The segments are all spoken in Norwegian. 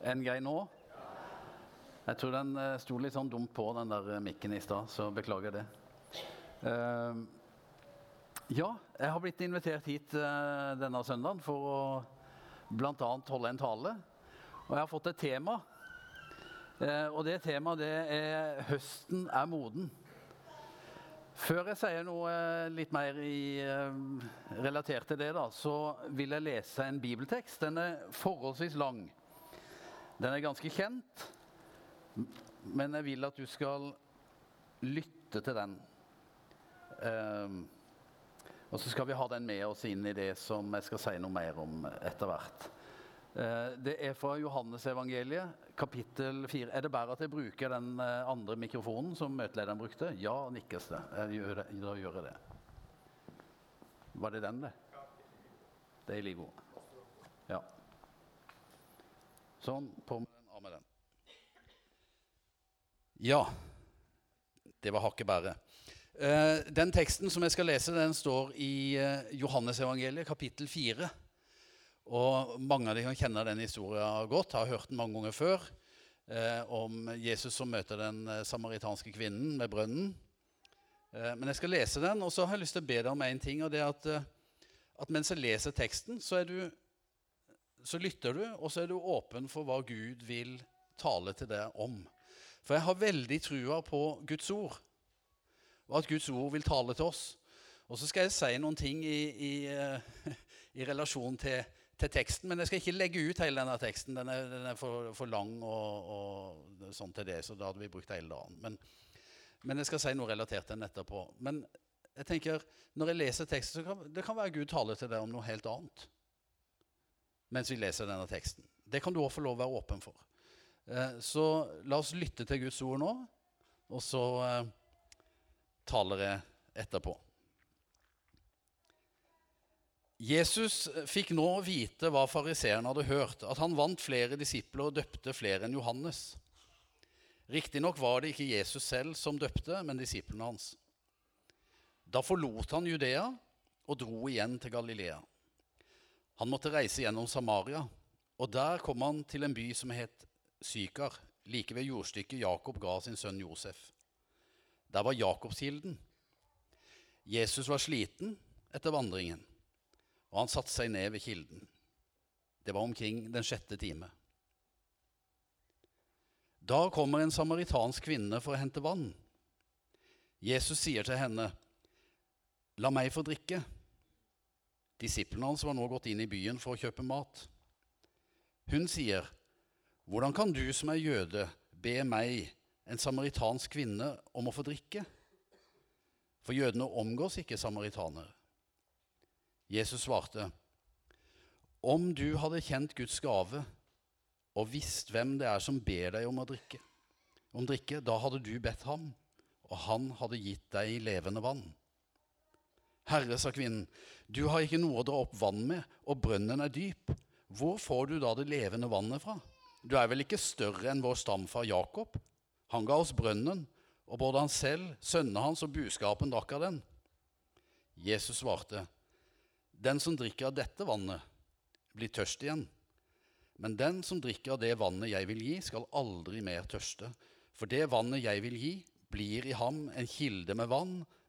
En grei nå? Jeg tror den eh, sto litt sånn dumt på, den der eh, mikken i stad, så beklager det. Uh, ja, jeg har blitt invitert hit uh, denne søndagen for å bl.a. holde en tale. Og jeg har fått et tema. Uh, og det temaet det er 'Høsten er moden'. Før jeg sier noe litt mer i, relatert til det, da, så vil jeg lese en bibeltekst. Den er forholdsvis lang. Den er ganske kjent, men jeg vil at du skal lytte til den. Um, og så skal vi ha den med oss inn i det som jeg skal si noe mer om etter hvert. Uh, det er fra Johannesevangeliet, kapittel 4. Er det bare at jeg bruker den uh, andre mikrofonen som møtelederen brukte? Ja, nikkes det. Gjør det. Da gjør jeg det. Var det den, det? Det er like god. Ja. Sånn. På med den, av med den. Ja. Det var hakket bære. Uh, den teksten som jeg skal lese, den står i uh, Johannesevangeliet, kapittel 4. Og mange av dere kjenner den historien godt, har hørt den mange ganger før. Uh, om Jesus som møter den samaritanske kvinnen med brønnen. men jeg skal lese den, og så har jeg lyst til å be deg om én ting. og det er at, at mens jeg leser teksten, så er du så lytter du, og så er du åpen for hva Gud vil tale til deg om. For jeg har veldig trua på Guds ord, og at Guds ord vil tale til oss. Og så skal jeg si noen ting i, i, uh, i relasjon til, til, teksten, men jeg skal ikke legge ut hele denne teksten. Den er, den er for, for, lang og, og, sånn til det, så da hadde vi brukt hele dagen. Men, men, jeg skal si noe relatert til den etterpå. Men jeg tenker, når jeg leser teksten, så kan det kan være Gud taler til deg om noe helt annet mens vi leser denne teksten. Det kan du òg få lov å være åpen for. Eh, så la oss lytte til Guds ord nå, og så eh, taler jeg etterpå. Jesus fikk nå vite hva fariseerne hadde hørt, at han vant flere disipler og døpte flere enn Johannes. Riktignok var det ikke Jesus selv som døpte, men disiplene hans. Da forlot han Judea og dro igjen til Galilea. Han måtte reise gjennom Samaria, og der kom han til en by som het Sykar, like ved jordstykket Jakob ga sin sønn Josef. Der var Jakobskilden. Jesus var sliten etter vandringen, og han satte seg ned ved kilden. Det var omkring den sjette time. Da kommer en samaritansk kvinne for å hente vann. Jesus sier til henne, 'La meg få drikke.' Disiplene hans var nå gått inn i byen for å kjøpe mat. Hun sier, 'Hvordan kan du som er jøde, be meg, en samaritansk kvinne, om å få drikke?' For jødene omgås ikke samaritanere. Jesus svarte, 'Om du hadde kjent Guds gave og visst hvem det er som ber deg om å drikke, om drikke, da hadde du bedt ham, og han hadde gitt deg levende vann.' Herre, sa kvinnen, du har ikke noe å dra opp vann med, og brønnen er dyp. Hvor får du da det levende vannet fra? Du er vel ikke større enn vår stamfar Jakob? Han ga oss brønnen, og både han selv, sønnene hans og buskapen drakk av den. Jesus svarte, Den som drikker av dette vannet, blir tørst igjen. Men den som drikker av det vannet jeg vil gi, skal aldri mer tørste. For det vannet jeg vil gi, blir i ham en kilde med vann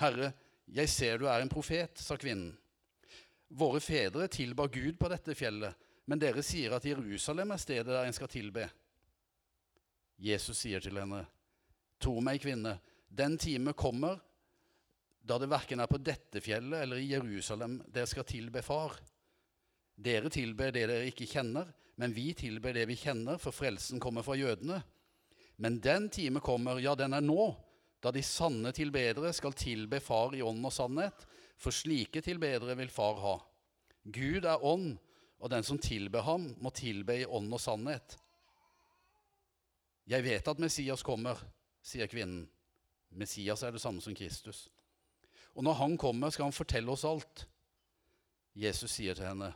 Herre, jeg ser du er en profet, sa kvinnen. Våre fedre tilba Gud på dette fjellet, men dere sier at Jerusalem er stedet der en skal tilbe. Jesus sier til henne, Tro meg, kvinne, den time kommer da det verken er på dette fjellet eller i Jerusalem dere skal tilbe Far. Dere tilber det dere ikke kjenner, men vi tilber det vi kjenner, for frelsen kommer fra jødene. Men den time kommer, ja, den er nå, da de sanne tilbedere skal tilbe Far i ånd og sannhet, for slike tilbedere vil Far ha. Gud er ånd, og den som tilber ham, må tilbe i ånd og sannhet. Jeg vet at Messias kommer, sier kvinnen. Messias er det samme som Kristus. Og når han kommer, skal han fortelle oss alt. Jesus sier til henne,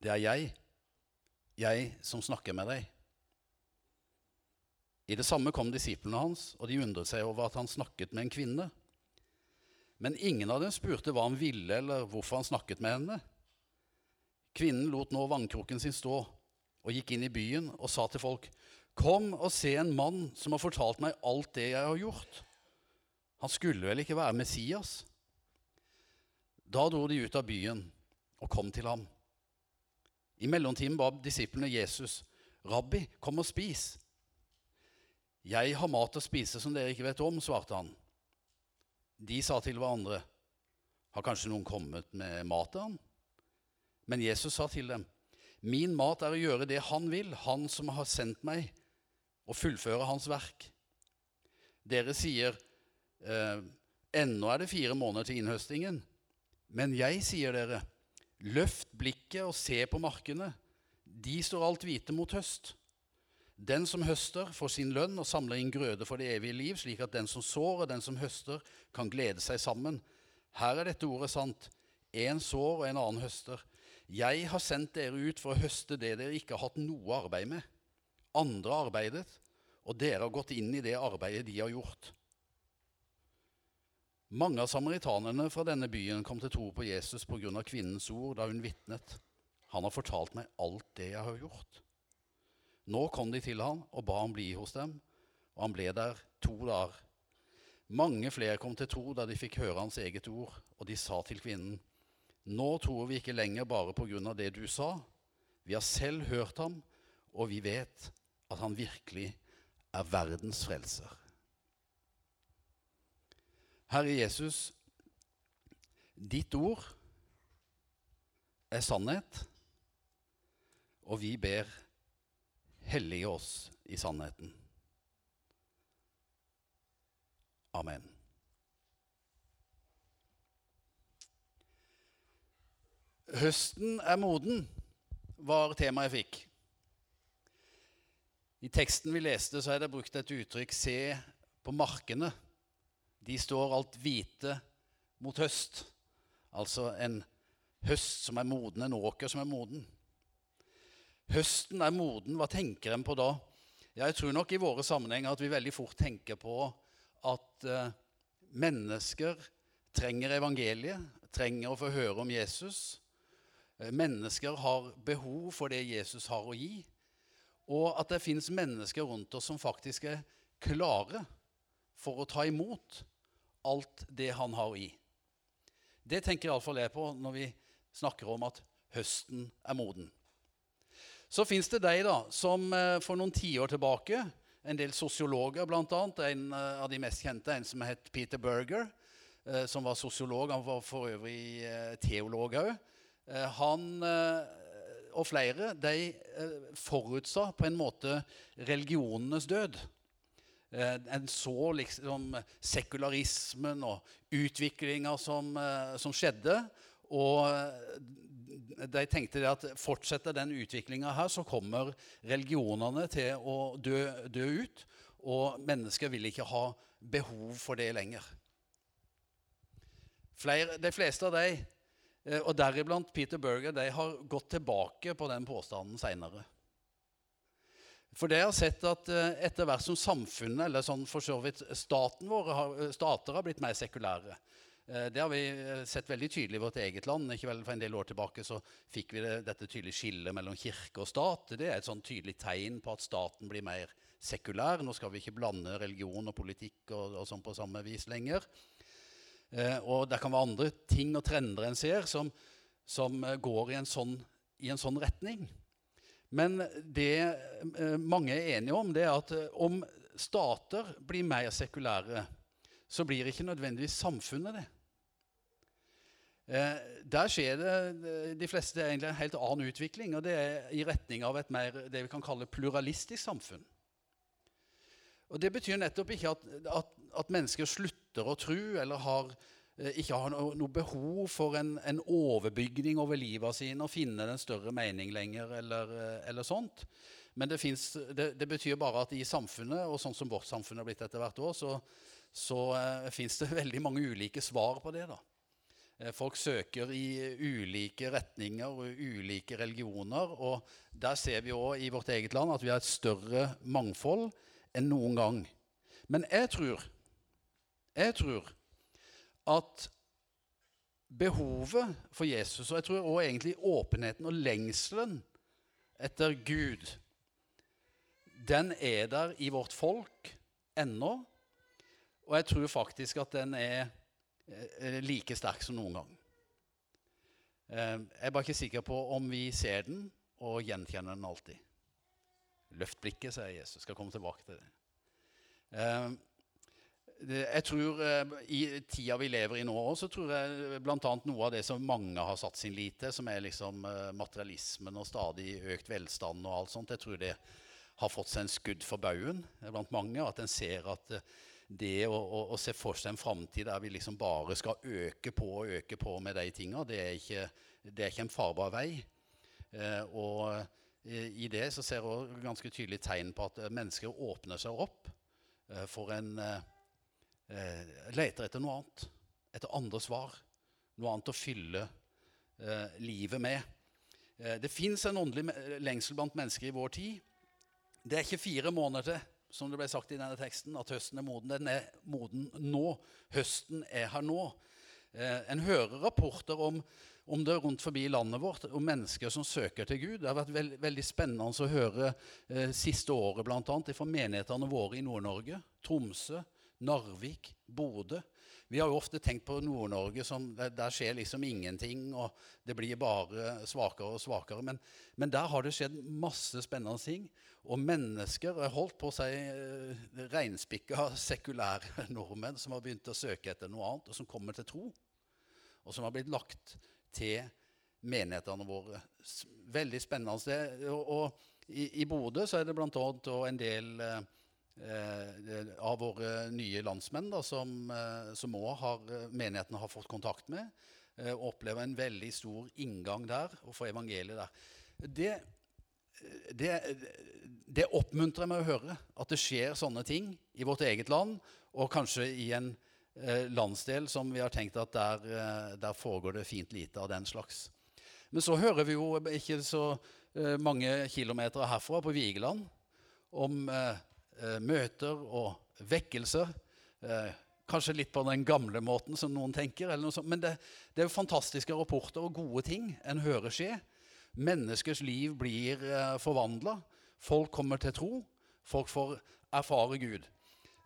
det er jeg, jeg som snakker med deg. I det samme kom disiplene hans, og de undret seg over at han snakket med en kvinne. Men ingen av dem spurte hva han ville, eller hvorfor han snakket med henne. Kvinnen lot nå vannkroken sin stå og gikk inn i byen og sa til folk, Kom og se en mann som har fortalt meg alt det jeg har gjort. Han skulle vel ikke være Messias? Da dro de ut av byen og kom til ham. I mellomtiden ba disiplene Jesus, Rabbi, kom og spis. Jeg har mat å spise som dere ikke vet om, svarte han. De sa til hverandre, har kanskje noen kommet med mat til han?' Men Jesus sa til dem, Min mat er å gjøre det Han vil, Han som har sendt meg, og fullføre Hans verk. Dere sier, eh, ennå er det fire måneder til innhøstingen. Men jeg sier dere, løft blikket og se på markene. De står alt hvite mot høst. Den som høster, får sin lønn og samler inn grøde for det evige liv, slik at den som sår og den som høster, kan glede seg sammen. Her er dette ordet sant. En sår og en annen høster. Jeg har sendt dere ut for å høste det dere ikke har hatt noe arbeid med. Andre har arbeidet, og dere har gått inn i det arbeidet de har gjort. Mange av samaritanerne fra denne byen kom til tro på Jesus pga. kvinnens ord da hun vitnet. Han har fortalt meg alt det jeg har gjort. Nå kom de til ham og ba ham bli hos dem, og han ble der to dager. Mange flere kom til tro da de fikk høre hans eget ord, og de sa til kvinnen:" Nå tror vi ikke lenger bare på grunn av det du sa. Vi har selv hørt ham, og vi vet at han virkelig er verdens frelser. Herre Jesus, ditt ord er sannhet, og vi ber hellige oss i sannheten. Amen. Høsten er moden, var temaet jeg fikk. I teksten vi leste, så er det brukt et uttrykk 'se på markene'. De står alt hvite mot høst. Altså en høst som er moden, en åker som er moden. Høsten er moden. Hva tenker en på da? Jeg tror nok i våre sammenhenger at vi veldig fort tenker på at uh, mennesker trenger evangeliet, trenger å få høre om Jesus. Eh, mennesker har behov for det Jesus har å gi, og at det fins mennesker rundt oss som faktisk er klare for å ta imot alt det han har å gi. Det tenker iallfall jeg på når vi snakker om at høsten er moden. Så fins det de da, som eh, for noen tiår tilbake, en del sosiologer bl.a., en eh, av de mest kjente, en som het Peter Berger, som var sosiolog. Han var for øvrig teolog òg. Eh, han eh, og flere de eh, forutsa på en måte religionenes død. En så liksom sekularismen og utviklinga som, som, skjedde. Og de tenkte at fortsetter den utviklinga her, så kommer religionene til å dø, dø ut. Og mennesker vil ikke ha behov for det lenger. Flere, de fleste av de Eh, og deriblant Peter Berger de har gått tilbake på den påstanden seinere. For det har sett at eh, etter hvert som samfunnet, eller sånn for så vidt staten våre, eh, stater har blitt mer sekulære Det har vi sett veldig tydelig i vårt eget land. Ikke vel For en del år tilbake så fikk vi det, dette tydelige skillet mellom kirke og stat. Det er et sånn tydelig tegn på at staten blir mer sekulær. Nå skal vi ikke blande religion og politikk og, og sånn på samme vis lenger. Eh, og det kan være andre ting og trender en ser, som, som eh, går i en, sånn, i en, sånn, retning. Men det eh, mange er enige om, det er at om stater blir mer sekulære, så blir ikke nødvendigvis samfunnet det. Der skjer det de fleste egentlig en helt annen utvikling, og det er i retning av et mer det vi kan kalle pluralistisk samfunn. Og Det betyr nettopp ikke at, at, at mennesker slutter å tro eller har eh, ikke har noe, behov for en, en, overbygning over livet sine og finne den større mening lenger, eller, eh, eller sånt. Men det, finnes, det, det, betyr bare at i samfunnet, og sånn som vårt samfunn har blitt etter hvert år, så, så uh, fins det veldig mange ulike svar på det. da. Folk søker i ulike retninger og ulike religioner. Og der ser vi òg i vårt eget land at vi har et større mangfold enn noen gang. Men jeg tror, jeg tror at behovet for Jesus, og jeg tror også egentlig åpenheten og lengselen etter Gud, den er der i vårt folk ennå. Og jeg tror faktisk at den er like sterk som noen gang. Eh, jeg er bare ikke sikker på om vi ser den og gjenkjenner den alltid. Løft blikket, sier Jesus. Skal komme tilbake til det. Eh, jeg tror eh, I tida vi lever i nå, så tror jeg bl.a. noe av det som mange har satt sin lit til, som er liksom materialismen og stadig økt velstand og alt sånt, jeg tror det har fått seg en skudd for baugen blant mange. At en ser at det å, å, å, se for seg en framtid der vi liksom bare skal øke på og øke på med de tinga, det, det, er ikke en farbar vei. Eh, og eh, i det så ser jeg ganske tydelig tegn på at mennesker åpner seg opp eh, for en eh, eh, Leter etter noe annet. Etter andre svar. Noe annet å fylle eh, livet med. det fins en åndelig lengsel blant mennesker i vår tid. Det er ikke fire måneder til som det ble sagt i denne teksten, at høsten er moden. Den er moden nå. Høsten er her nå. Eh, en hører rapporter om, om, det rundt forbi landet vårt, om mennesker som søker til Gud. Det har vært veld, veldig spennende å høre eh, siste året bl.a. fra menighetene våre i Nord-Norge. Tromsø, Narvik, Bodø. Vi har jo ofte tenkt på Nord-Norge som der, der, skjer liksom ingenting, og det blir bare svakere og svakere. Men, men der har det skjedd masse spennende ting. Og mennesker Jeg holdt på å si eh, reinspikka sekulære nordmenn som har begynt å søke etter noe annet, og som kommer til tro. Og som har blitt lagt til menighetene våre. Veldig spennende sted. Og, og i, i Bodø så er det bl.a. en del eh, eh, av våre nye landsmenn da, som òg har, menighetene har fått kontakt med. Eh, og opplever en veldig stor inngang der, og får evangeliet der. Det, det, det oppmuntrer meg å høre at det skjer sånne ting i vårt eget land, og kanskje i en eh, landsdel som vi har tenkt at der, eh, der, foregår det fint lite av den slags. Men så hører vi jo ikke så eh, mange kilometer herfra, på Vigeland, om eh, eh, møter og vekkelser. Eh, kanskje litt på den gamle måten, som noen tenker. Men det, det, er jo fantastiske rapporter og gode ting en hører skje. Menneskers liv blir eh, forvandla. Folk kommer til tro. Folk får erfare Gud.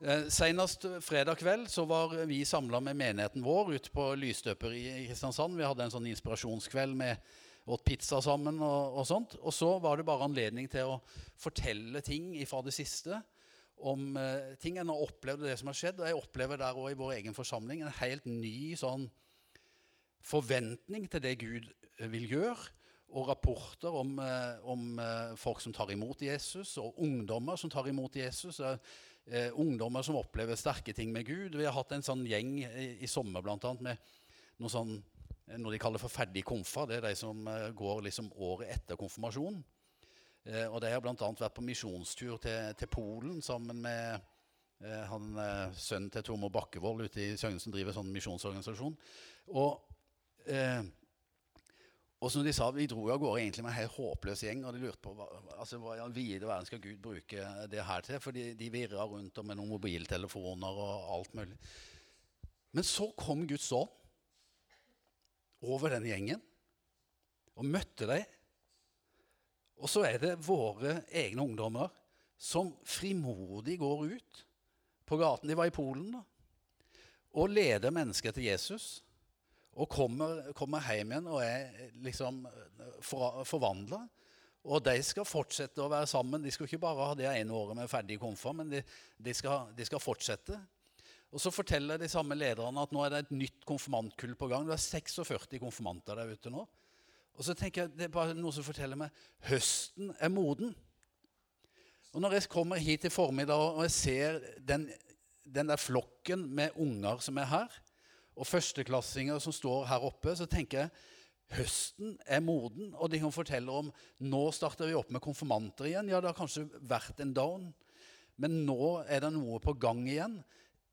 Eh, senest fredag kveld så var vi samla med menigheten vår ute på Lysstøper i Kristiansand. Vi hadde en sånn inspirasjonskveld med åt pizza sammen. Og, og, sånt. Og så var det bare anledning til å fortelle ting fra det siste. Om eh, ting en har opplevd, det som har skjedd. Og jeg opplever der òg i vår egen forsamling en helt ny sånn forventning til det Gud vil gjøre og rapporter om, eh, om, eh, folk som tar imot Jesus, og ungdommer som tar imot Jesus. Eh, ungdommer som opplever sterke ting med Gud. Vi har hatt en sånn gjeng i, i sommer blant annet, med noe, sånn, noe de kaller for ferdig konfa. Det er de som eh, går liksom året etter konfirmasjonen. Og de har bl.a. vært på misjonstur til, til, Polen sammen med eh, han, sønnen til Tormod Bakkevold ute i Søgnesen, driver sånn misjonsorganisasjon. Og og som de sa, Vi dro av gårde egentlig med en helt håpløs gjeng. og de lurte på hva, altså, i vide verden skal Gud bruke det her til. For de, de virra rundt med noen mobiltelefoner og alt mulig. Men så kom Guds ånd over den gjengen og møtte dem. Og så er det våre egne ungdommer som frimodig går ut på gaten. De var i Polen da, og leder mennesker til Jesus og kommer, kommer hjem igjen og er liksom for, forvandla. Og de skal fortsette å være sammen. De skal ikke bare ha det ene året med ferdig komfort, men de, de, skal, de, skal, fortsette. Og Så forteller de samme lederne at nå er det et nytt konfirmantkull på gang. Det er 46 konfirmanter der ute nå. Og så tenker jeg, Det er bare noe som forteller meg høsten er moden. Og Når jeg kommer hit i formiddag og jeg ser den, den der flokken med unger som er her, og førsteklassinger som står her oppe, så tenker jeg høsten er moden, og de kan fortelle om nå starter vi opp med konfirmanter igjen. Ja, det har kanskje vært en down, men nå er det noe på gang igjen.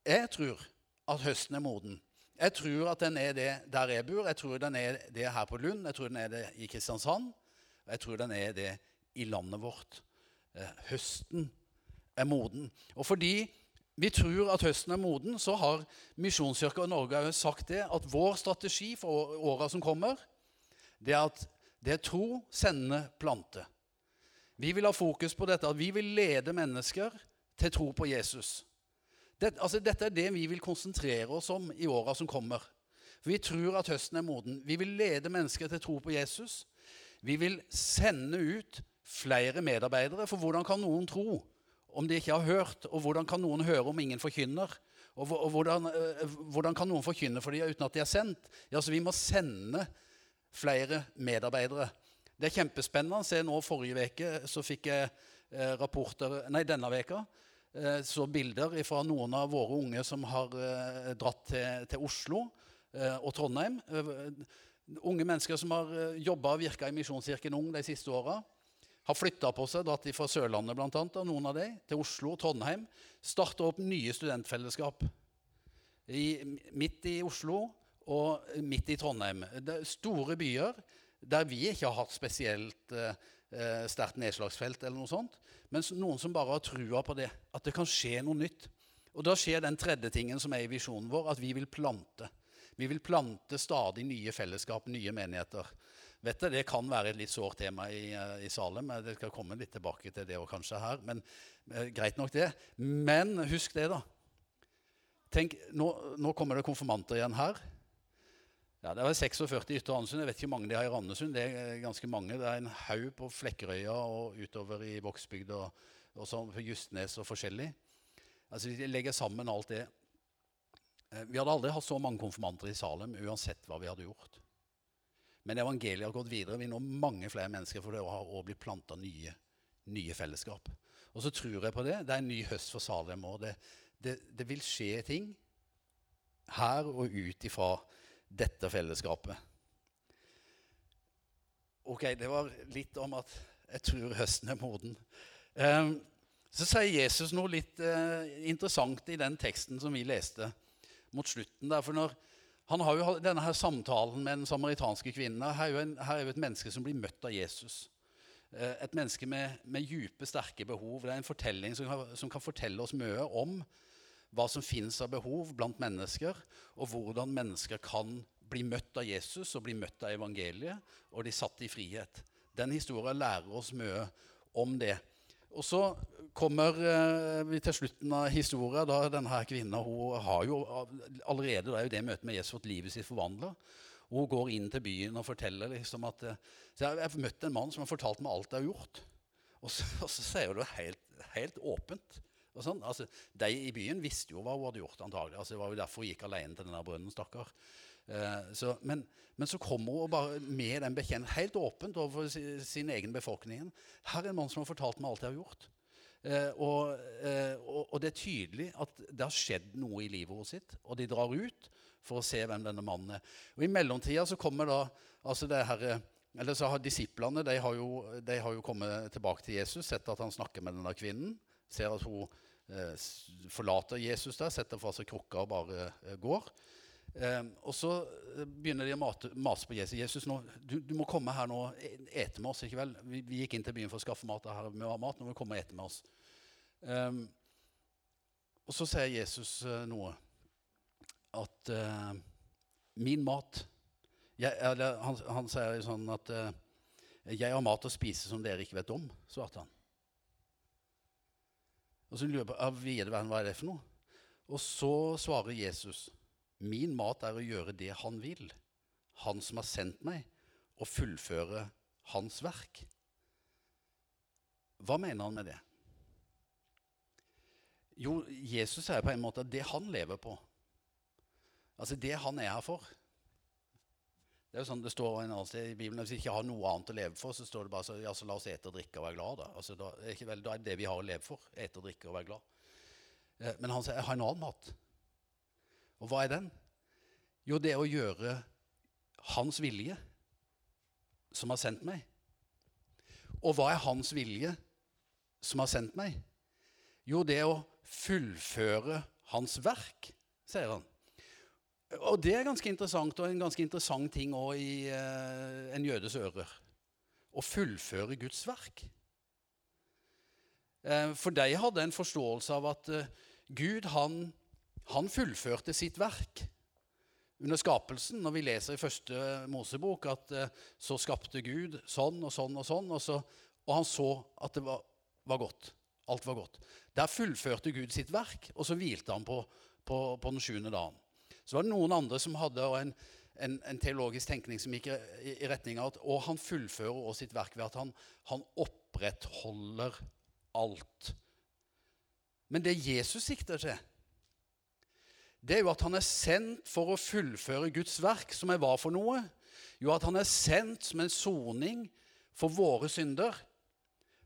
Jeg tror at høsten er moden. Jeg tror at den er det der jeg bor. Jeg tror den er det her på Lund. Jeg tror den er det i Kristiansand. Og jeg tror den er det i landet vårt. Eh, høsten er moden. Og fordi vi tror at høsten er moden, så har Misjonskirka Norge sagt det at vår strategi for åra som kommer, det er at det er tro, sende, plante. Vi vil ha fokus på dette, at vi vil lede mennesker til tro på Jesus. Det, altså, dette er det vi vil konsentrere oss om i åra som kommer. Vi tror at høsten er moden. Vi vil lede mennesker til tro på Jesus. Vi vil sende ut flere medarbeidere. For hvordan kan noen tro om de ikke har hørt? Og hvordan kan noen høre om ingen forkynner? Og, hvordan, øh, hvordan, kan noen forkynne for dem uten at de er sendt? Ja, så Vi må sende flere medarbeidere. Det er kjempespennende. Se nå Forrige uke så fikk jeg eh, rapporter Nei, denne veka Eh, så bilder fra noen av våre unge som har eh, dratt til, til Oslo eh, og Trondheim. Unge mennesker som har jobba og virka i Misjonskirken Ung de siste åra. Har flytta på seg, dratt fra Sørlandet blant annet, og noen av dem, til Oslo og Trondheim. Starta opp nye studentfellesskap I, midt i Oslo og midt i Trondheim. Det er store byer der vi ikke har hatt spesielt eh, sterkt nedslagsfelt. eller noe sånt. Men noen som bare har trua på det, at det kan skje noe nytt. Og Da skjer den tredje tingen som er i visjonen vår, at vi vil plante. Vi vil plante stadig nye fellesskap, nye menigheter. Vet du, Det kan være et litt sårt tema i, eh, i Salem. Det skal komme litt tilbake til det og kanskje her. men eh, Greit nok, det. Men husk det, da. Tenk, nå, nå kommer det konfirmanter igjen her. Ja, Det var 46 i Ytre Andesund. Jeg vet ikke hvor mange de har i Randesund. Det er ganske mange. Det er en haug på Flekkerøya og utover i Vågsbygd og, og sånn på Justnes og forskjellig. Altså, Vi legger sammen alt det. Eh, vi hadde aldri hatt så mange konfirmanter i Salem uansett hva vi hadde gjort. Men evangeliet har gått videre. Vi når mange flere mennesker, for det har også blitt planta nye, nye, fellesskap. Og så tror jeg på det. Det er en ny høst for Salem. og det, det, det vil skje ting her og ut ifra dette fellesskapet. Ok, det var litt om at jeg tror høsten er moden. Um, så sier Jesus noe litt uh, interessant i den teksten som vi leste mot slutten. der, for når, Han har jo denne her samtalen med den samaritanske kvinnen. Her er jo, en, her er jo et menneske som blir møtt av Jesus. Uh, et menneske med, med dype, sterke behov. Det er en fortelling som kan, som kan fortelle oss mye om hva som finnes av behov blant mennesker, og hvordan mennesker kan bli møtt av Jesus og bli møtt av evangeliet, og de satt i frihet. Den historien lærer oss mye om det. Og så kommer eh, vi til slutten av historien. da Denne her kvinna hun har jo allerede i det møtet med Jesus fått livet sitt forvandla. Hun går inn til byen og forteller liksom at eh, så Jeg har møtt en mann som har fortalt meg alt jeg har gjort. Og så, og så sier hun det helt, helt åpent. Og sånn. altså, de i byen visste jo hva hun hadde gjort, antagelig. Altså, det var jo derfor hun gikk alene til denne brønnen. stakkar. Eh, så, men, men, så kommer hun bare med den bekjennelsen, helt åpent overfor sin, sin, egen befolkning. Her er en mann som har fortalt meg alt jeg har gjort. Eh, og, eh, og, og, det er tydelig at det har skjedd noe i livet hennes sitt. Og de drar ut for å se hvem denne mannen er. Og I mellomtida så kommer da altså det her, eller så har Disiplene de har, jo, de har jo kommet tilbake til Jesus, sett at han snakker med denne kvinnen ser at hun eh, forlater Jesus der, setter fra seg krukka og bare eh, går. Eh, og så eh, begynner de å mate, mase på Jesus. Jesus, nå, du, du, må komme her nå og e, ete med oss. ikke vel? Vi, vi, gikk inn til byen for å skaffe mat. her har mat, nå må du komme og ete med oss. Um, og så sier Jesus uh, noe. At uh, min mat jeg, eller, han, han, sier sånn at uh, 'Jeg har mat å spise som dere ikke vet om', svarte han. Og så lurer jeg på hva er det for noe? Og så svarer Jesus, min mat er å gjøre det han vil, han som har sendt meg, og fullføre hans verk. Hva mener han med det? Jo, Jesus sier på en måte at det han lever på, altså det han er her for det er jo sånn det står en annen sted i Bibelen, Hvis vi ikke har noe annet å leve for, så står det bare så, ja, så la oss ete og drikke og være glad. Da. Altså, da, er ikke vel, da er det det vi har å leve for. Ete og drikke og være glad. Eh, men han sier jeg har en annen mat. Og hva er den? Jo, det er å gjøre hans vilje, som har sendt meg. Og hva er hans vilje som har sendt meg? Jo, det er å fullføre hans verk, sier han. Og det er ganske interessant, og en ganske interessant ting òg i eh, en jødes ører. Å fullføre Guds verk. Eh, for de hadde en forståelse av at eh, Gud, han, han fullførte sitt verk under skapelsen. Når vi leser i første Mosebok at eh, så skapte Gud sånn og sånn og sånn, og, så, og han så at det var, var, godt. Alt var godt. Der fullførte Gud sitt verk, og så hvilte han på, på, på den sjuende dagen. Så var det noen andre som hadde en, en, en teologisk tenkning som gikk i, i, retning av at og han fullfører også sitt verk ved at han, han opprettholder alt. Men det Jesus sikter til, det er jo at han er sendt for å fullføre Guds verk, som er hva for noe? Jo, at han er sendt som en soning for våre synder.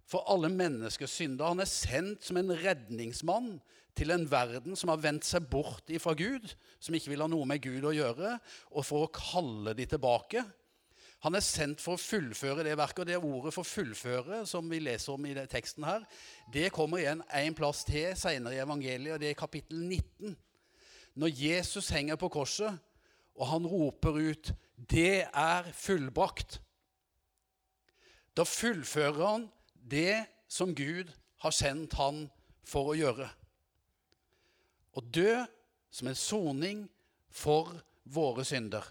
For alle menneskers synder. Han er sendt som en redningsmann til en verden som har vendt seg bort ifra Gud, som ikke vil ha noe med Gud å gjøre, og for å kalle de tilbake. Han er sendt for å fullføre det verket. Og det ordet for 'fullføre', som vi leser om i teksten her, det kommer igjen en plass til senere i evangeliet, og det er kapittel 19. Når Jesus henger på korset, og han roper ut 'Det er fullbrakt', da fullfører han det som Gud har sendt han for å gjøre. Å dø som en soning for våre synder.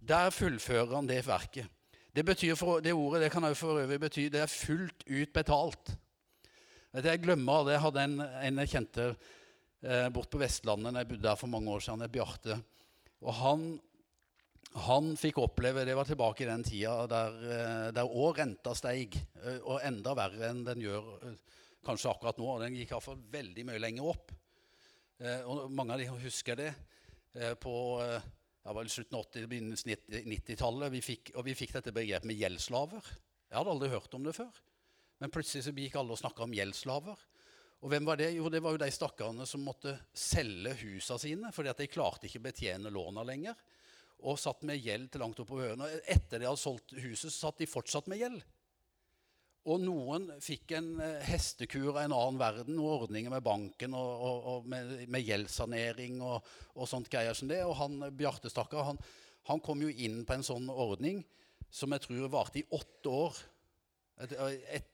Der fullfører han det verket. Det, for, det ordet det kan også for øvrig bety det er fullt ut betalt. Jeg glemmer det. Hadde en, en jeg kjente eh, bort på Vestlandet jeg bodde der for mange år siden, Bjarte. Og han, han, fikk oppleve Det var tilbake i den tida der, eh, der også renta steig. Eh, og enda verre enn den gjør eh, kanskje akkurat nå. Den gikk iallfall veldig mye lenger opp. Og mange av de husker det. På det var slutten av 80-, begynnelsen av 90-tallet. Og vi fikk dette begrepet med gjeldsslaver. Jeg hadde aldri hørt om det før. Men plutselig så gikk alle og snakka om gjeldsslaver. Og hvem var det? Jo, det var jo de stakkarene som måtte selge husene sine fordi at de klarte ikke å betjene låna lenger. Og satt med gjeld til langt opp på ørene. Etter de hadde solgt huset, så satt de fortsatt med gjeld. Og noen fikk en eh, hestekur av en annen verden, og ordninger med banken og, og, og med, med, gjeldssanering og, og, sånt greier som det. Og han Bjarte, stakkar, han, han, kom jo inn på en sånn ordning som jeg tror varte i åtte år. Et, et,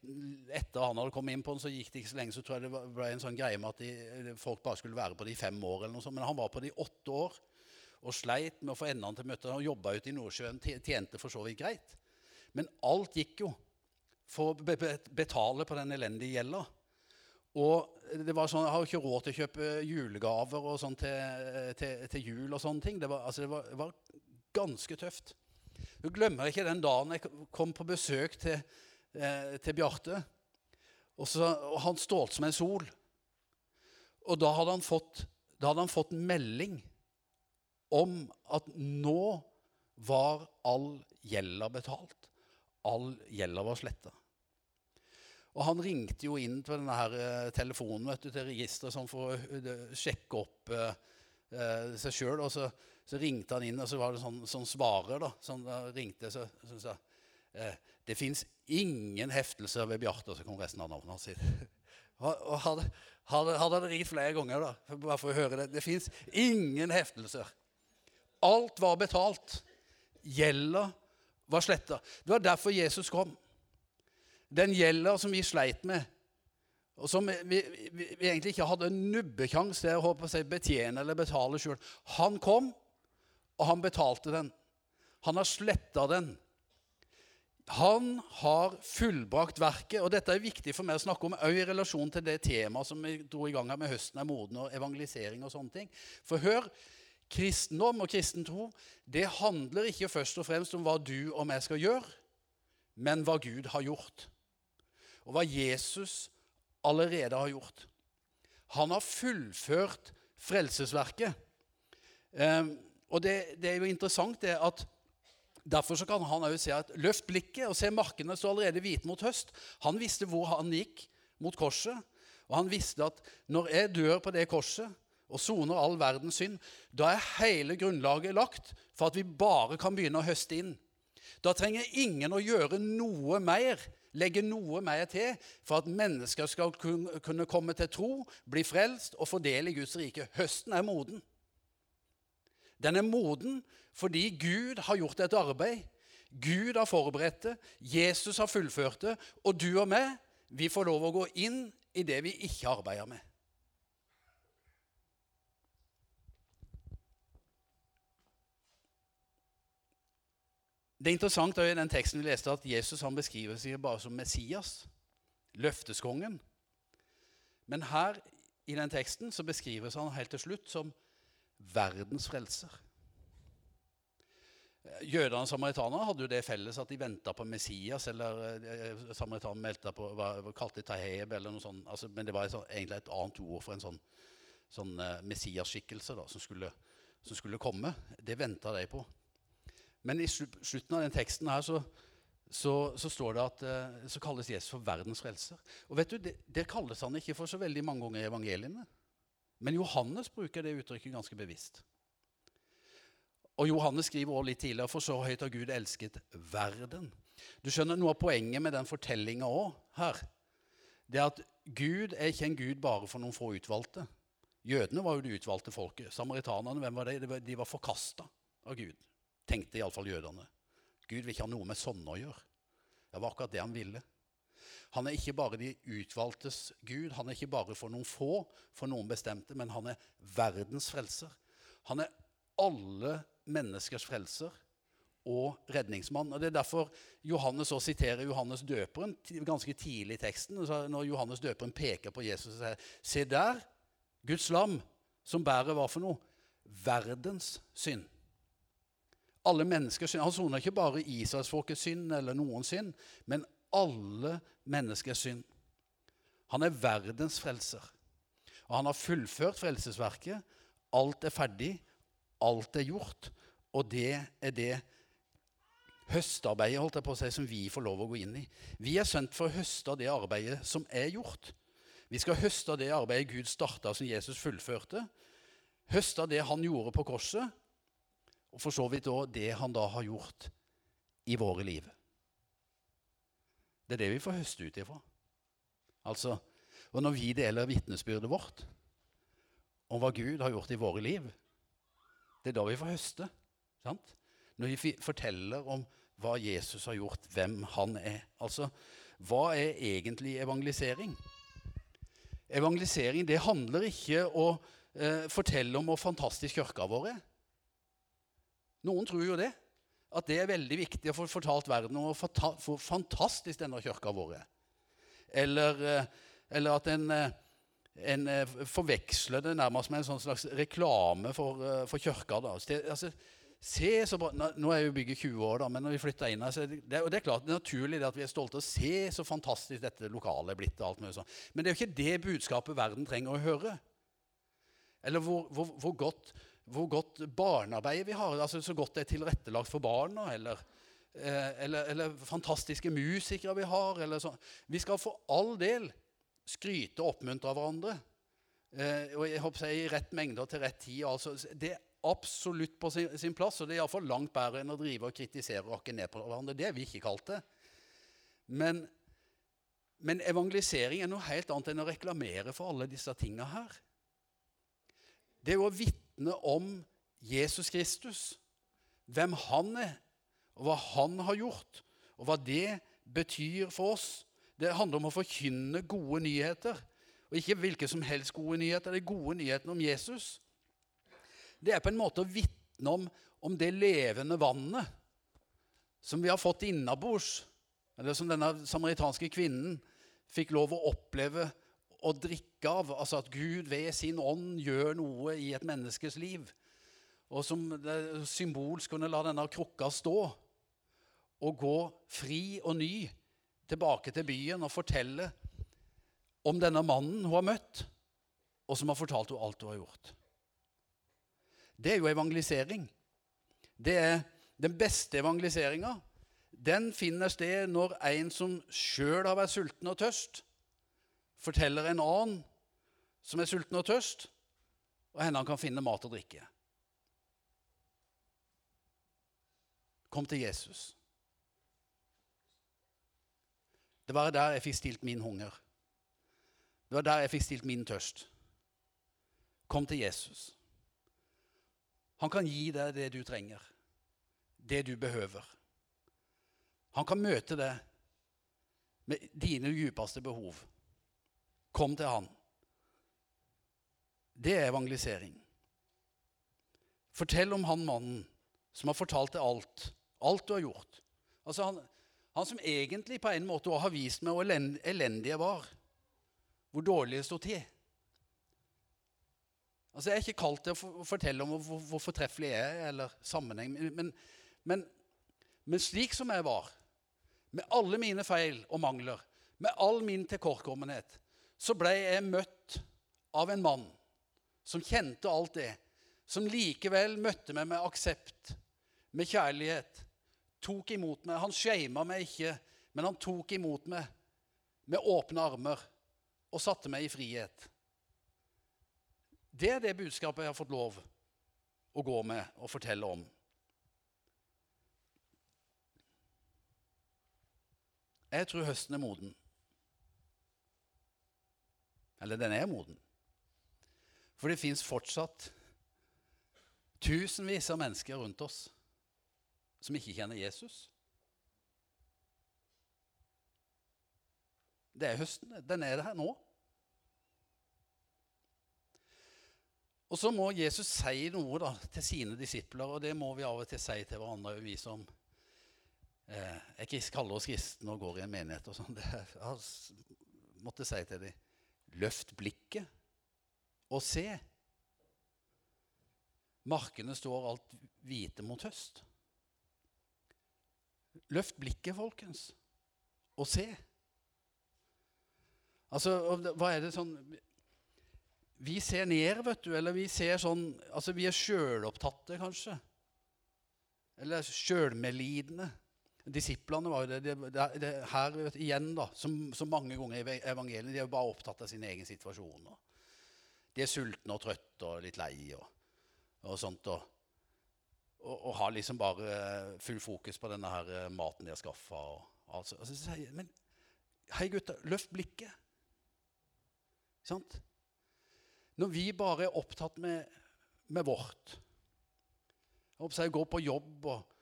etter han hadde kommet inn på den, så gikk det ikke så lenge, så tror jeg det ble en sånn greie med at de, folk bare skulle være på det i fem år. eller noe sånt, Men han var på det i åtte år og sleit med å få endene til møtet. Han jobba ute i Nordsjøen, tjente for så vidt greit. Men alt gikk jo for å betale på den elendige gjelda. Og det var sånn, Jeg har ikke råd til å kjøpe julegaver og sånn til, til, til, jul. og sånne ting. Det var, altså det var, det var ganske tøft. Du glemmer ikke den dagen jeg kom på besøk til, eh, til Bjarte. Og, så, og Han stålte som en sol. Og da hadde han fått, hadde han fått melding om at nå var all gjelda betalt all gjelda var sletta. Og han ringte jo inn til denne her uh, telefonen vet du, til registeret sånn for å uh, sjekke opp uh, seg sjøl. Og så, så, ringte han inn, og så var det sånn, sånn svarer. da, sånn, da ringte så, så sa Det fins ingen heftelser ved Bjarte, så kom resten av navnet hans. Og hadde, hadde, han ringt flere ganger, da, bare for å høre det. Det fins ingen heftelser. Alt var betalt. Gjelda var sletta. Det var derfor Jesus kom. Den gjelda som vi sleit med, og som vi, vi, vi egentlig ikke hadde en nubbekjangs til å betjene eller betale sjøl. Han kom, og han betalte den. Han har sletta den. Han har fullbrakt verket. Og dette er viktig for meg å snakke om òg i relasjon til det temaet som vi dro i gang med høsten er moden, og evangelisering og sånne ting. For hør, Kristendom og kristen tro det handler ikke først og fremst om hva du og jeg skal gjøre, men hva Gud har gjort. Og hva Jesus allerede har gjort. Han har fullført frelsesverket. Um, og det, det, er jo interessant det at Derfor kan han også si at løft blikket og se markene stå allerede hvite mot høst. Han visste hvor han gikk mot korset, og han visste at når jeg dør på det korset, og soner all verdens synd, da er hele grunnlaget lagt for at vi bare kan begynne å høste inn. Da trenger ingen å gjøre noe mer, legge noe mer til, for at mennesker skal kunne komme til tro, bli frelst og fordele i Guds rike. Høsten er moden. Den er moden fordi Gud har gjort et arbeid. Gud har forberedt det, Jesus har fullført det, og du og meg, vi får lov å gå inn i det vi ikke arbeider med. Det er interessant i den teksten vi leste at Jesus han beskriver seg bare som Messias, løfteskongen. Men her i den teksten så beskrives han helt til slutt som verdens frelser. Jødene og samaritanerne hadde jo det felles at de venta på Messias, eller eh, meldte på, var, kalte det Taheb, eller noe sånt. Altså, men det var et, egentlig et annet ord for en sånn, sånn uh, Messias-skikkelse som, som, skulle komme. Det venta de på. Men i slutten av den teksten her så, så, så står det at uh, så kalles Jesus for verdens frelser. Og vet du, det, det kalles han ikke for så veldig mange ganger i evangeliene. Men Johannes bruker det uttrykket ganske bevisst. Og Johannes skriver også litt tidligere for så høyt har Gud elsket verden. Du skjønner Noe av poenget med den fortellinga òg her, det er at Gud er ikke en gud bare for noen få utvalgte. Jødene var jo det utvalgte folket. Samaritanerne hvem var det? De var forkasta av Gud, tenkte iallfall jødene. Gud vil ikke ha noe med sånne å gjøre. Det var akkurat det han ville. Han er ikke bare de utvalgtes Gud, han er ikke bare for noen få, for noen bestemte, men han er verdens frelser. Han er alle menneskers frelser og redningsmann. Og Det er derfor Johannes også siterer Johannes døperen ganske tidlig i teksten. Når Johannes døperen peker på Jesus og sier Se der, Guds lam, som bærer hva for noe? Verdens synd. Alle menneskers synd. Han soner ikke bare Israelsfolkets synd eller noen synd, men alle menneskers synd. Han er verdens frelser. Og han har fullført frelsesverket. Alt er ferdig. Alt er gjort. Og det er det høstarbeidet holdt jeg på å si, som vi får lov å gå inn i. Vi er sendt for å høste av det arbeidet som er gjort. Vi skal høste av det arbeidet Gud starta, som Jesus fullførte. Høste av det han gjorde på korset, og for så vidt òg det han da har gjort i våre liv. Det er det vi får høste ut ifra. Altså, og når vi deler vitnesbyrdet vårt om hva Gud har gjort i våre liv, det er da vi får høste. Sant? Når vi forteller om hva Jesus har gjort, hvem han er. Altså, hva er egentlig evangelisering? Evangelisering det handler ikke om å eh, fortelle om hvor fantastisk kirka vår er. Noen tror jo det at det er veldig viktig å få fortalt verden om hvor fantastisk denne kirka vår er. Eller, eh, eller, at en, eh, en, eh, forveksler det nærmest med en sånn slags reklame for, for kirka. Altså, se så bra, Nå er jo bygget 20 år, da, men når vi flytta inn her, det, det, er klart det er naturlig at vi er stolte. å Se så fantastisk dette lokalet er blitt. og alt mulig sånn. Men det er jo ikke det budskapet verden trenger å høre. Eller hvor, hvor, hvor godt hvor godt barnearbeidet vi har. altså Så godt det er tilrettelagt for barna. Eller, eh, eller, eller fantastiske musikere vi har. Vi skal for all del skryte og oppmuntre hverandre. Eh, og jeg håper jeg I rett mengde og til rett tid. Altså, det er absolutt på sin, sin plass. Og det er iallfall langt bedre enn å drive og kritisere og rakke ned på hverandre. Det er vi ikke kalt det. Men, men evangelisering er noe helt annet enn å reklamere for alle disse tinga her. Det er jo å vitne vitne om Jesus Kristus. Hvem han er, og hva han har gjort, og hva det betyr for oss. Det handler om å forkynne gode nyheter. Og ikke hvilke som helst gode nyheter. Det er gode nyhetene om Jesus. Det er på en måte å vitne om, om det levende vannet som vi har fått innabords, eller som denne samaritanske kvinnen fikk lov å oppleve å drikke av. Altså at Gud ved sin ånd gjør noe i et menneskes liv. Og som symbolsk kunne la denne krukka stå og gå fri og ny tilbake til byen og fortelle om denne mannen hun har møtt, og som har fortalt henne alt hun har gjort. Det er jo evangelisering. Det er den beste evangeliseringa. Den finner sted når en som sjøl har vært sulten og tørst, forteller en annen som er sulten og tørst. og henne han kan finne mat og drikke. Kom til Jesus. Det var der jeg fikk stilt min hunger. Det var der jeg fikk stilt min tørst. Kom til Jesus. Han kan gi deg det du trenger, det du behøver. Han kan møte deg med dine djupeste behov. Kom til han. Det er evangelisering. Fortell om han mannen som har fortalt deg alt. Alt du har gjort. Altså han, han som egentlig på en måte har vist meg hvor elendig jeg var. Hvor dårlig det sto til. Altså Jeg er ikke kalt til å fortelle om hvor, hvor fortreffelig jeg er, eller sammenheng. Men, men, men, slik som jeg var, med alle mine feil og mangler, med all min tilkortkommenhet, så ble jeg møtt av en mann som kjente alt det, som likevel møtte meg med aksept, med kjærlighet, tok imot meg. Han shama meg ikke, men han tok imot meg med åpne armer og satte meg i frihet. Det er det budskapet jeg har fått lov å gå med og fortelle om. Jeg tror høsten er moden. Eller den er moden. For det fins fortsatt tusenvis av mennesker rundt oss som ikke kjenner Jesus. Det er høsten. Den er det her nå. Og så må Jesus si noe da, til sine disipler, og det må vi av og til si til hverandre, vi som eh, kaller oss kristne og går i en menighet. og sånn. Jeg måtte si til dem Løft blikket og se. Markene står alt hvite mot høst. Løft blikket, folkens, og se. Altså, hva er det sånn Vi ser ned, vet du, eller vi ser sånn Altså, vi er sjølopptatte, kanskje. Eller sjølmedlidende. Disiplene var jo det, det, det, her igjen, da, som, som mange ganger i evangeliet, de er jo bare opptatt av sin egen situasjon. De er sultne og trøtte og litt lei og, og sånt. Og, og, og, har liksom bare full fokus på denne her eh, maten de har skaffa. Altså, altså, men hei, gutter, løft blikket. Sant? Når vi bare er opptatt med, med vårt Og går på jobb og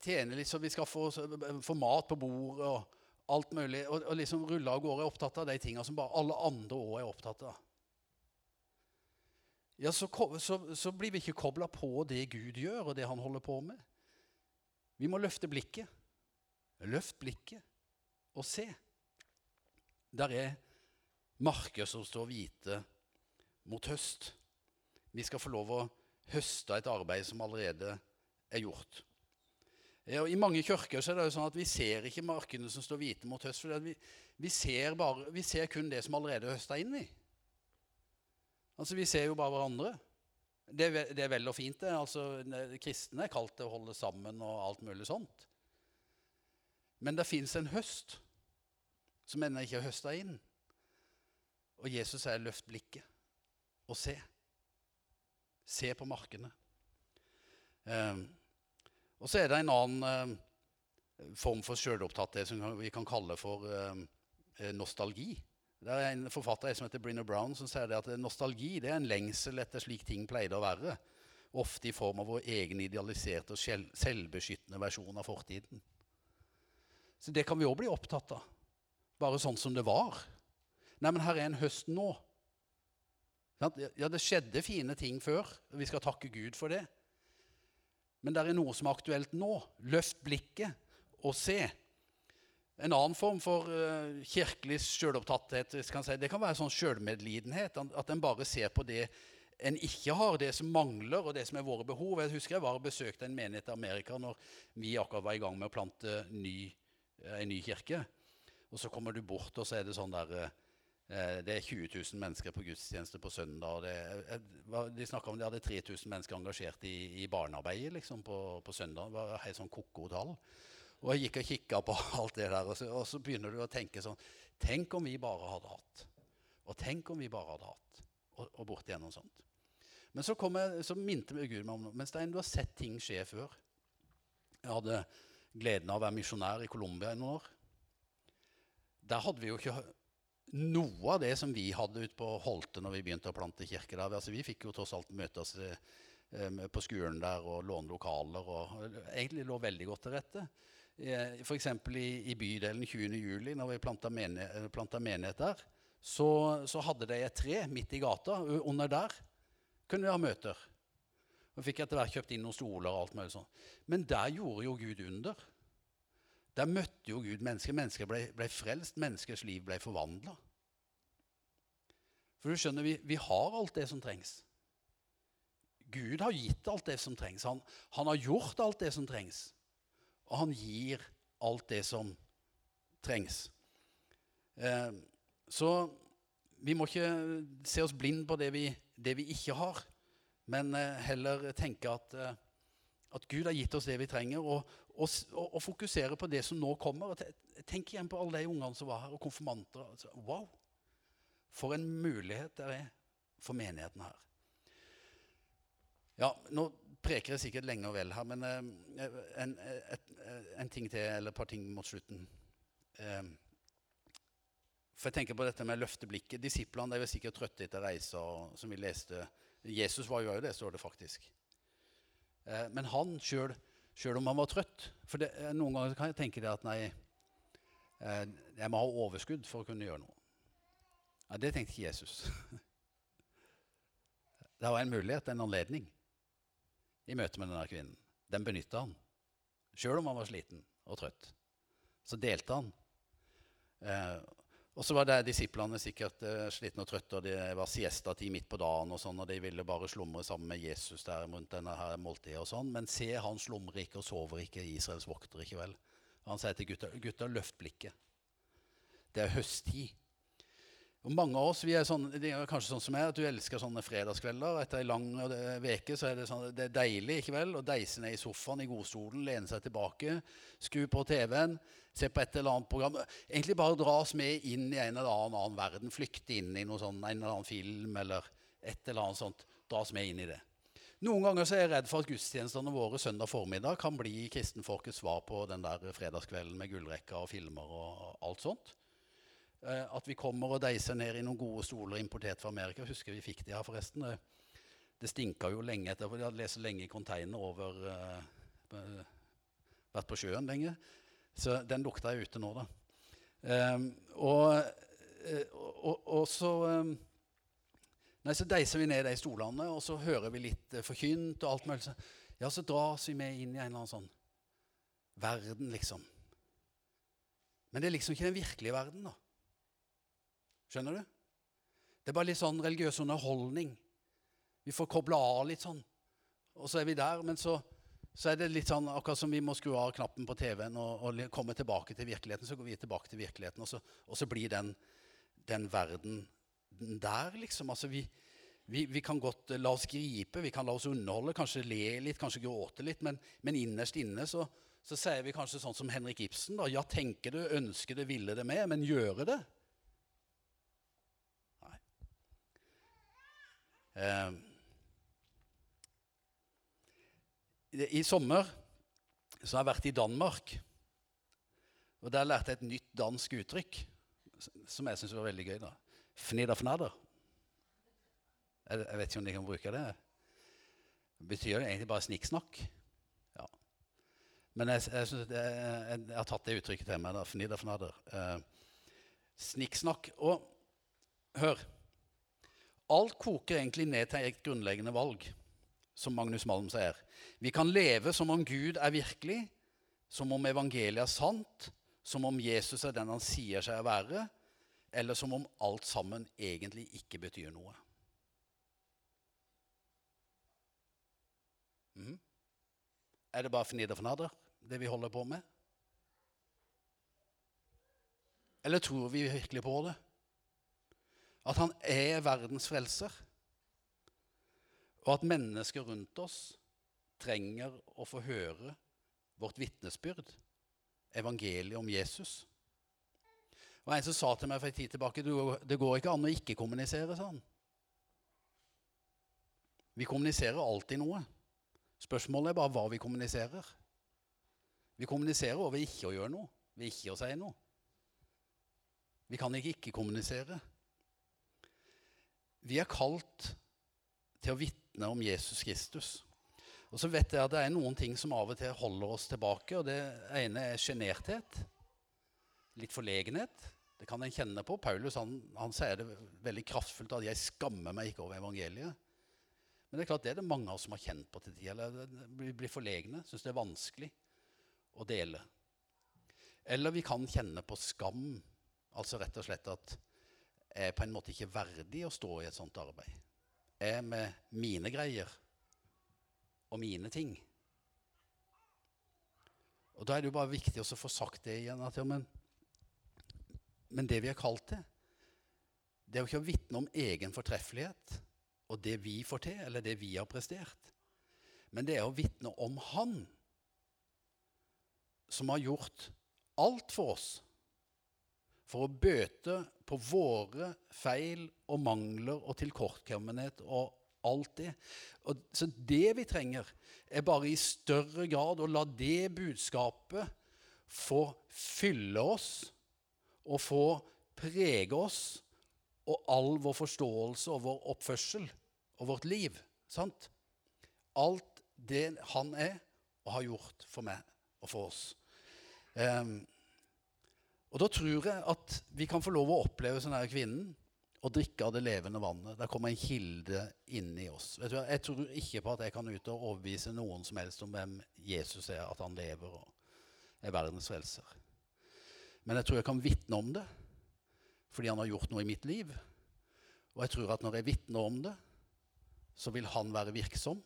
tjene litt så vi skal få, få, mat på bordet og alt mulig. Og, og liksom rulle av gårde er opptatt av de tingene som bare alle andre òg er opptatt av. Ja, så, så, så blir vi ikke kobla på det Gud gjør, og det han holder på med. Vi må løfte blikket. Løft blikket og se. Der er marker som står hvite mot høst. Vi skal få lov å høste et arbeid som allerede er gjort. Ja, I mange kirker så er det jo sånn at vi ser ikke markene som står hvite mot høst. for vi, vi, ser bare, vi ser kun det som allerede er høsta inn i. Altså, Vi ser jo bare hverandre. Det, det er vel og fint. det. Altså, Kristne er kalt til å holde sammen og alt mulig sånt. Men det fins en høst som ennå ikke er høsta inn. Og Jesus sier 'løft blikket og se'. Se på markene. Um, og så er det en annen eh, form for sjølopptatthet som vi kan kalle for eh, eh, nostalgi. Det er en forfatter som heter Brinner Brown som sier at nostalgi er en lengsel etter slik ting pleide å være. Ofte i form av vår egen idealiserte og selvbeskyttende versjon av fortiden. Så det kan vi òg bli opptatt av. Bare sånn som det var. Nei, men her er en høst nå. Ja, det skjedde fine ting før. Vi skal takke Gud for det. Men det er noe som er aktuelt nå. Løft blikket og se. En annen form for uh, kirkelig sjølopptatthet si, det kan være sånn sjølmedlidenhet. At en bare ser på det en ikke har, det som mangler, og det som er våre behov. Jeg husker jeg var og besøkte en menighet i Amerika når vi akkurat var i gang med å plante ny, uh, en ny kirke. Og så kommer du bort, og så er det sånn der Eh, det er 20 000 mennesker på gudstjeneste på søndag. Det, eh, de snakka om de hadde 3000 mennesker engasjert i, i barnearbeidet liksom, på, på, søndag. Det var helt sånn ko-ko tall. Og jeg gikk og kikka på alt det der, og så, og så, begynner du å tenke sånn Tenk om vi bare hadde hatt. Og tenk om vi bare hadde hatt. Og, og bort igjennom sånt. Men så, kom jeg, så minte Gud meg om noe. Men Stein, du har sett ting skje før. Jeg hadde gleden av å være misjonær i Colombia i noen år. Der hadde vi jo ikke noe av det som vi hadde ute på Holte når vi begynte å plante kirke der. Altså, vi fikk jo tross alt møtes oss på skolen der og låne lokaler. og Egentlig lå veldig godt til rette. Eh, F.eks. I, i bydelen 20. juli, når vi planta menighet der, så, så hadde de et tre midt i gata. Under der kunne vi ha møter. Og fikk etter hvert kjøpt inn noen stoler og alt mulig sånn. Men der gjorde jo Gud under. Der møtte jo Gud mennesker. Mennesker ble, ble frelst. Menneskers liv ble forvandla. For du skjønner, vi, vi, har alt det som trengs. Gud har gitt alt det som trengs. Han, han har gjort alt det som trengs. Og han gir alt det som trengs. Eh, så vi må ikke se oss blind på det vi, det vi ikke har, men eh, heller tenke at, eh, at, Gud har gitt oss det vi trenger, og, og, og, fokusere på det som nå kommer. Tenk igjen på alle de ungene som var her, og konfirmanter. Altså, wow! For en mulighet det er for menigheten her. Ja, nå preker jeg sikkert lenge og vel her, men eh, en, et, en, ting til, eller et par ting mot slutten. Eh, for jeg tenker på dette med løfteblikket. Disiplene er sikkert trøtte etter reiser, som vi leste. Jesus var jo òg det, står det faktisk. Eh, men han sjøl, sjøl om han var trøtt For det, eh, noen ganger kan jeg tenke det at nei, eh, jeg må ha overskudd for å kunne gjøre noe. Ja, det tenkte ikke Jesus. Det var en mulighet, en anledning, i møte med denne kvinnen. Den benytta han. Sjøl om han var sliten og trøtt. Så delte han. Eh, og så var det disiplene sikkert uh, slitne og trøtte, og det var siestatid midt på dagen, og sånn, og de ville bare slumre sammen med Jesus der rundt denne her måltidet. og sånn. Men se, han slumrer ikke og sover ikke, Israels vokter ikke vel. Han sier til gutta, gutta løft blikket. Det er høsttid. Og mange av oss vi er, sånn, er kanskje sånn som jeg, at du elsker sånne fredagskvelder. Etter ei lang uke så er det, sånn, det er deilig ikke vel, å deise ned i sofaen i godstolen, lene seg tilbake, skru på TV-en se på et eller annet program. Egentlig bare dras med inn i en eller annen, annen verden. Flykte inn i sånt, en eller annen film eller et eller annet sånt. Dras med inn i det. Noen ganger så er jeg redd for at gudstjenestene våre søndag formiddag kan bli kristenfolkets svar på den der fredagskvelden med gullrekka og filmer og alt sånt. Eh, at vi kommer og deiser ned i noen gode stoler importert fra Amerika. Husker vi fikk de her, forresten. Det stinka jo lenge etter, for De hadde lest lenge i container over uh, Vært på sjøen lenge. Så den lukta er ute nå, da. Um, og, og, og, så um, Nei, Så deiser vi ned de stolene, og så hører vi litt uh, forkynt. og alt mulig. Ja, så dras vi med inn i en eller annen sånn verden, liksom. Men det er liksom ikke den virkelige verden, da. Skjønner du? Det er bare litt sånn religiøs underholdning. Vi får kobla av litt sånn. Og så er vi der, men så så er det litt sånn akkurat som vi må skru av knappen på TV-en og, og, komme tilbake til virkeligheten. Så går vi tilbake til virkeligheten, og så, og så blir den, den, verden der, liksom. Altså vi, vi, vi, kan godt la oss gripe, vi kan la oss underholde, kanskje le litt, kanskje gråte litt, men, men innerst inne så, så, sier vi kanskje sånn som Henrik Ibsen. da, Ja, tenke det, ønske det, ville det med, men gjøre det? Nei. Um, I sommer så har jeg vært i Danmark. Og Der lærte jeg et nytt dansk uttrykk som jeg syns var veldig gøy. da. Fnidderfnadder. Jeg, jeg vet ikke om de kan bruke det. Betyr det egentlig bare snikksnakk. Ja. Men jeg, jeg, jeg, jeg, har tatt det uttrykket til meg. da, Fnidderfnadder. Eh, snikksnakk. Og hør Alt koker egentlig ned til et grunnleggende valg som Magnus Malm sier. Vi kan leve som om Gud er virkelig, som om evangeliet er sant, som om Jesus er den han sier seg å være, eller som om alt sammen egentlig ikke betyr noe. Mm. Er det bare fnidder fnadder, det vi holder på med? Eller tror vi virkelig på det? At han er verdens frelser? Og at mennesker rundt oss trenger å få høre vårt vitnesbyrd, evangeliet om Jesus. Det var En som sa til meg for en tid tilbake det går ikke an å ikke kommunisere sa han. Vi kommuniserer alltid noe. Spørsmålet er bare hva vi kommuniserer. Vi kommuniserer over ikke å gjøre noe, ved ikke å si noe. Vi kan ikke ikke kommunisere. Vi er kalt til å vitne om Jesus Kristus. Og så vet jeg at det er noen ting som av og til holder oss tilbake. og Det ene er sjenerthet. Litt forlegenhet. Det kan en kjenne på. Paulus han, han sier det veldig kraftfullt at 'jeg skammer meg ikke over evangeliet'. Men det er klart det er det mange av oss som har kjent på til tider. Vi blir forlegne, syns det er vanskelig å dele. Eller vi kan kjenne på skam. Altså rett og slett at er på en måte ikke verdig å stå i et sånt arbeid. Jeg er med mine greier og mine ting. Og Da er det jo bare viktig å få sagt det igjen. at ja, men, men det vi er kalt til, det er jo ikke å vitne om egen fortreffelighet og det vi får til, eller det vi har prestert. Men det er å vitne om Han som har gjort alt for oss for å bøte på våre feil og mangler og tilkortkommenhet og alt det. Og, så det vi trenger, er bare i større grad å la det budskapet få fylle oss og få prege oss og all vår forståelse og vår oppførsel og vårt liv. Sant? Alt det han er og har gjort for meg og for oss. Um, og da tror jeg at vi kan få lov å oppleve sånn her kvinnen og drikke av det levende vannet. Der kommer en kilde inni oss. Du, jeg tror ikke på at jeg kan ut og overbevise noen som helst om hvem Jesus er, at han lever og er verdens frelser. Men jeg tror jeg kan vitne om det fordi han har gjort noe i mitt liv. Og jeg tror at når jeg vitner om det, så vil han være virksom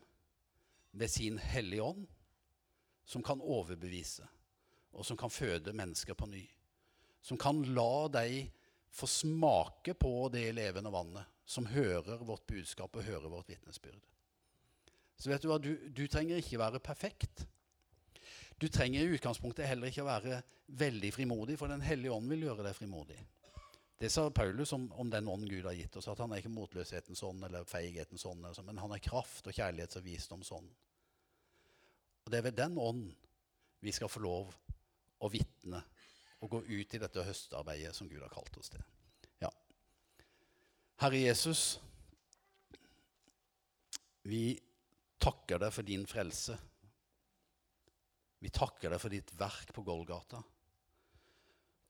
ved sin Hellige Ånd, som kan overbevise, og som kan føde mennesker på ny som kan la deg få smake på det levende vannet, som hører vårt budskap og hører vårt vitnesbyrd. Så vet du hva, du, du trenger ikke være perfekt. Du trenger i utgangspunktet heller ikke å være veldig frimodig, for Den hellige ånd vil gjøre deg frimodig. Det sa Paulus om, om den ånd Gud har gitt oss, at han er ikke motløshetens ånd eller feighetens ånd, sånn, men han er kraft og kjærlighets- og visdomsånd. Og det er ved den ånd vi skal få lov å vitne og gå ut i dette høstarbeidet som Gud har kalt oss til. Ja. Herre Jesus, vi takker deg for din frelse. Vi takker deg for ditt verk på Golgata.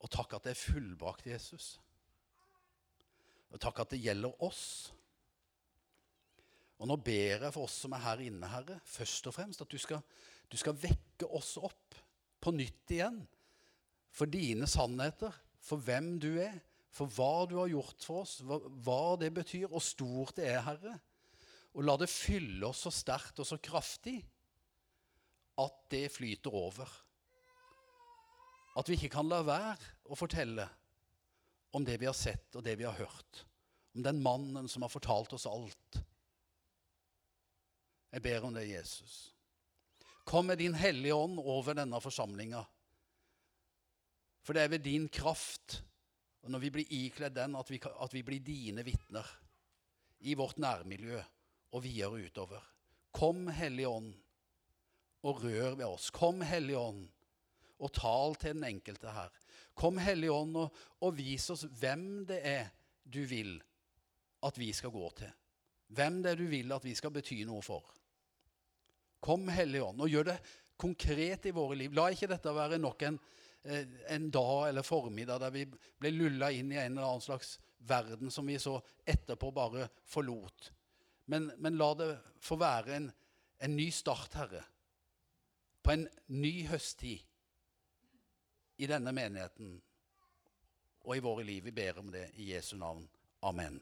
Og takk at det er fullbrakt, Jesus. Og takk at det gjelder oss. Og nå ber jeg for oss som er her inne, Herre, først og fremst at du skal, du skal vekke oss opp på nytt igjen for dine sannheter, for hvem du er, for hva du har gjort for oss, hva, det betyr, og stort det er, Herre. Og la det fylle oss så sterkt og så kraftig at det flyter over. At vi ikke kan la være å fortelle om det vi har sett og det vi har hørt. Om den mannen som har fortalt oss alt. Jeg ber om det, Jesus. Kom med din Hellige Ånd over denne forsamlinga. For det er ved din kraft, og når vi blir ikledd den, at vi, at vi blir dine vitner i vårt nærmiljø og videre utover. Kom, Hellige Ånd, og rør ved oss. Kom, Hellige Ånd, og tal til den enkelte her. Kom, Hellige Ånd, og, og vis oss hvem det er du vil at vi skal gå til. Hvem det er du vil at vi skal bety noe for. Kom, Hellige Ånd, og gjør det konkret i våre liv. La ikke dette være nok en en dag eller formiddag der vi ble lulla inn i en eller annen slags verden som vi så etterpå bare forlot. Men, men la det få være en, en ny start, Herre, på en ny høsttid i denne menigheten og i våre liv. Vi ber om det i Jesu navn. Amen.